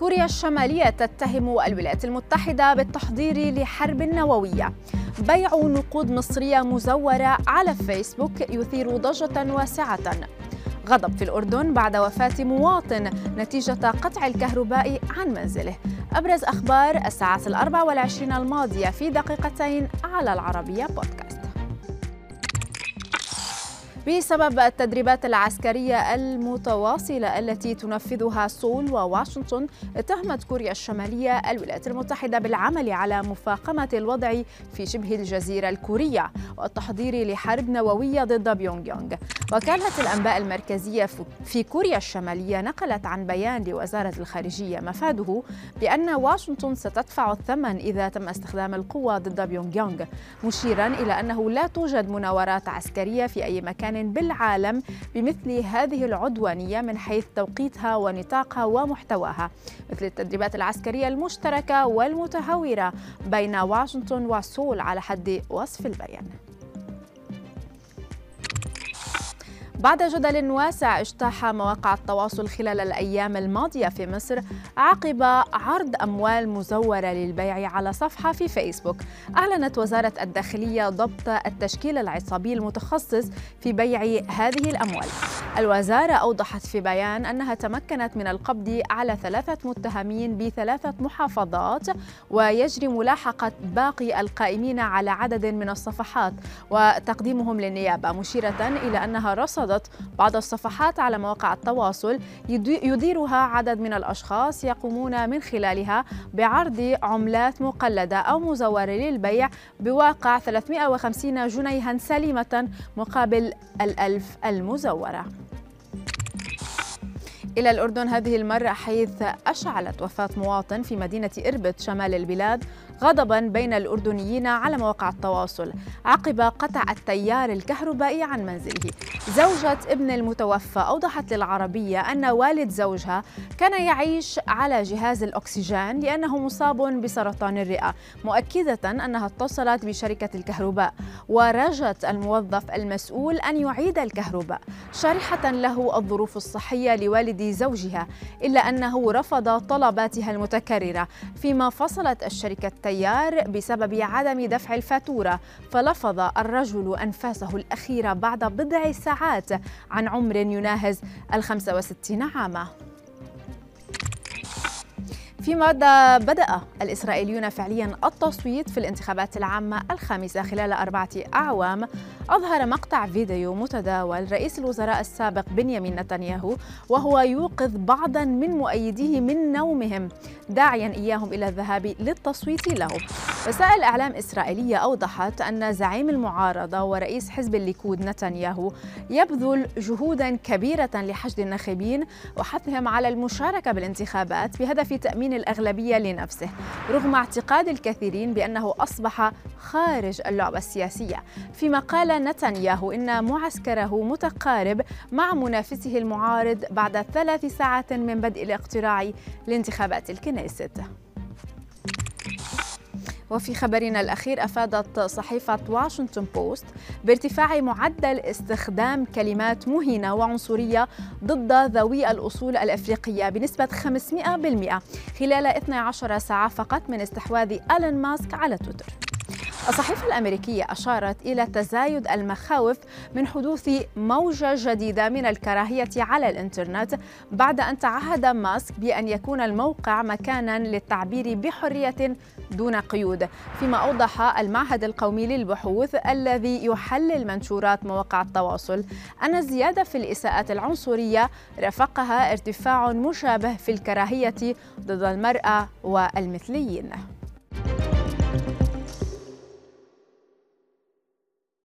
كوريا الشمالية تتهم الولايات المتحدة بالتحضير لحرب نووية. بيع نقود مصرية مزورة على فيسبوك يثير ضجة واسعة. غضب في الأردن بعد وفاة مواطن نتيجة قطع الكهرباء عن منزله. أبرز أخبار الساعات الأربع والعشرين الماضية في دقيقتين على العربية بودكاست. بسبب التدريبات العسكرية المتواصلة التي تنفذها سول وواشنطن اتهمت كوريا الشمالية الولايات المتحدة بالعمل على مفاقمة الوضع في شبه الجزيرة الكورية والتحضير لحرب نووية ضد بيونغ يونغ. وكالة الأنباء المركزية في كوريا الشمالية نقلت عن بيان لوزارة الخارجية مفاده بأن واشنطن ستدفع الثمن إذا تم استخدام القوة ضد بيونغ يونغ مشيرا إلى أنه لا توجد مناورات عسكرية في أي مكان بالعالم بمثل هذه العدوانية من حيث توقيتها ونطاقها ومحتواها مثل التدريبات العسكرية المشتركة والمتهورة بين واشنطن وسول على حد وصف البيان. بعد جدل واسع اجتاح مواقع التواصل خلال الأيام الماضية في مصر عقب عرض أموال مزورة للبيع على صفحة في فيسبوك. أعلنت وزارة الداخلية ضبط التشكيل العصابي المتخصص في بيع هذه الأموال. الوزارة أوضحت في بيان أنها تمكنت من القبض على ثلاثة متهمين بثلاثة محافظات ويجري ملاحقة باقي القائمين على عدد من الصفحات وتقديمهم للنيابة مشيرة إلى أنها رصدت رصدت بعض الصفحات على مواقع التواصل يديرها عدد من الأشخاص يقومون من خلالها بعرض عملات مقلدة أو مزورة للبيع بواقع 350 جنيها سليمة مقابل الألف المزورة. إلى الأردن هذه المرة حيث أشعلت وفاة مواطن في مدينة إربد شمال البلاد غضبا بين الأردنيين على مواقع التواصل عقب قطع التيار الكهربائي عن منزله. زوجة ابن المتوفى أوضحت للعربية أن والد زوجها كان يعيش على جهاز الأكسجين لأنه مصاب بسرطان الرئة مؤكدة أنها اتصلت بشركة الكهرباء. ورجت الموظف المسؤول أن يعيد الكهرباء. شارحة له الظروف الصحية لوالد زوجها إلا أنه رفض طلباتها المتكررة. فيما فصلت الشركة التيار بسبب عدم دفع الفاتورة فلفظ الرجل أنفاسه الأخيرة بعد بضع ساعات عن عمر يناهز ال 65 عاما. فيما بدأ الإسرائيليون فعليا التصويت في الانتخابات العامة الخامسة خلال أربعة أعوام. أظهر مقطع فيديو متداول رئيس الوزراء السابق بنيامين نتنياهو وهو يوقظ بعضا من مؤيديه من نومهم داعيا إياهم إلى الذهاب للتصويت له. وسائل إعلام إسرائيلية أوضحت أن زعيم المعارضة ورئيس حزب الليكود نتنياهو يبذل جهودا كبيرة لحشد الناخبين وحثهم على المشاركة بالانتخابات بهدف تأمين الأغلبية لنفسه رغم اعتقاد الكثيرين بأنه أصبح خارج اللعبة السياسية. فيما قال نتنياهو إن معسكره متقارب مع منافسه المعارض بعد ثلاث ساعات من بدء الاقتراع لانتخابات الكنيست. وفي خبرنا الأخير أفادت صحيفة واشنطن بوست بارتفاع معدل استخدام كلمات مهينة وعنصرية ضد ذوي الأصول الأفريقية بنسبة 500% خلال 12 ساعة فقط من استحواذ ألين ماسك على تويتر. الصحيفة الأمريكية أشارت إلى تزايد المخاوف من حدوث موجة جديدة من الكراهية على الإنترنت بعد أن تعهد ماسك بأن يكون الموقع مكانا للتعبير بحرية دون قيود فيما أوضح المعهد القومي للبحوث الذي يحلل منشورات مواقع التواصل أن الزيادة في الإساءات العنصرية رافقها ارتفاع مشابه في الكراهية ضد المرأة والمثليين.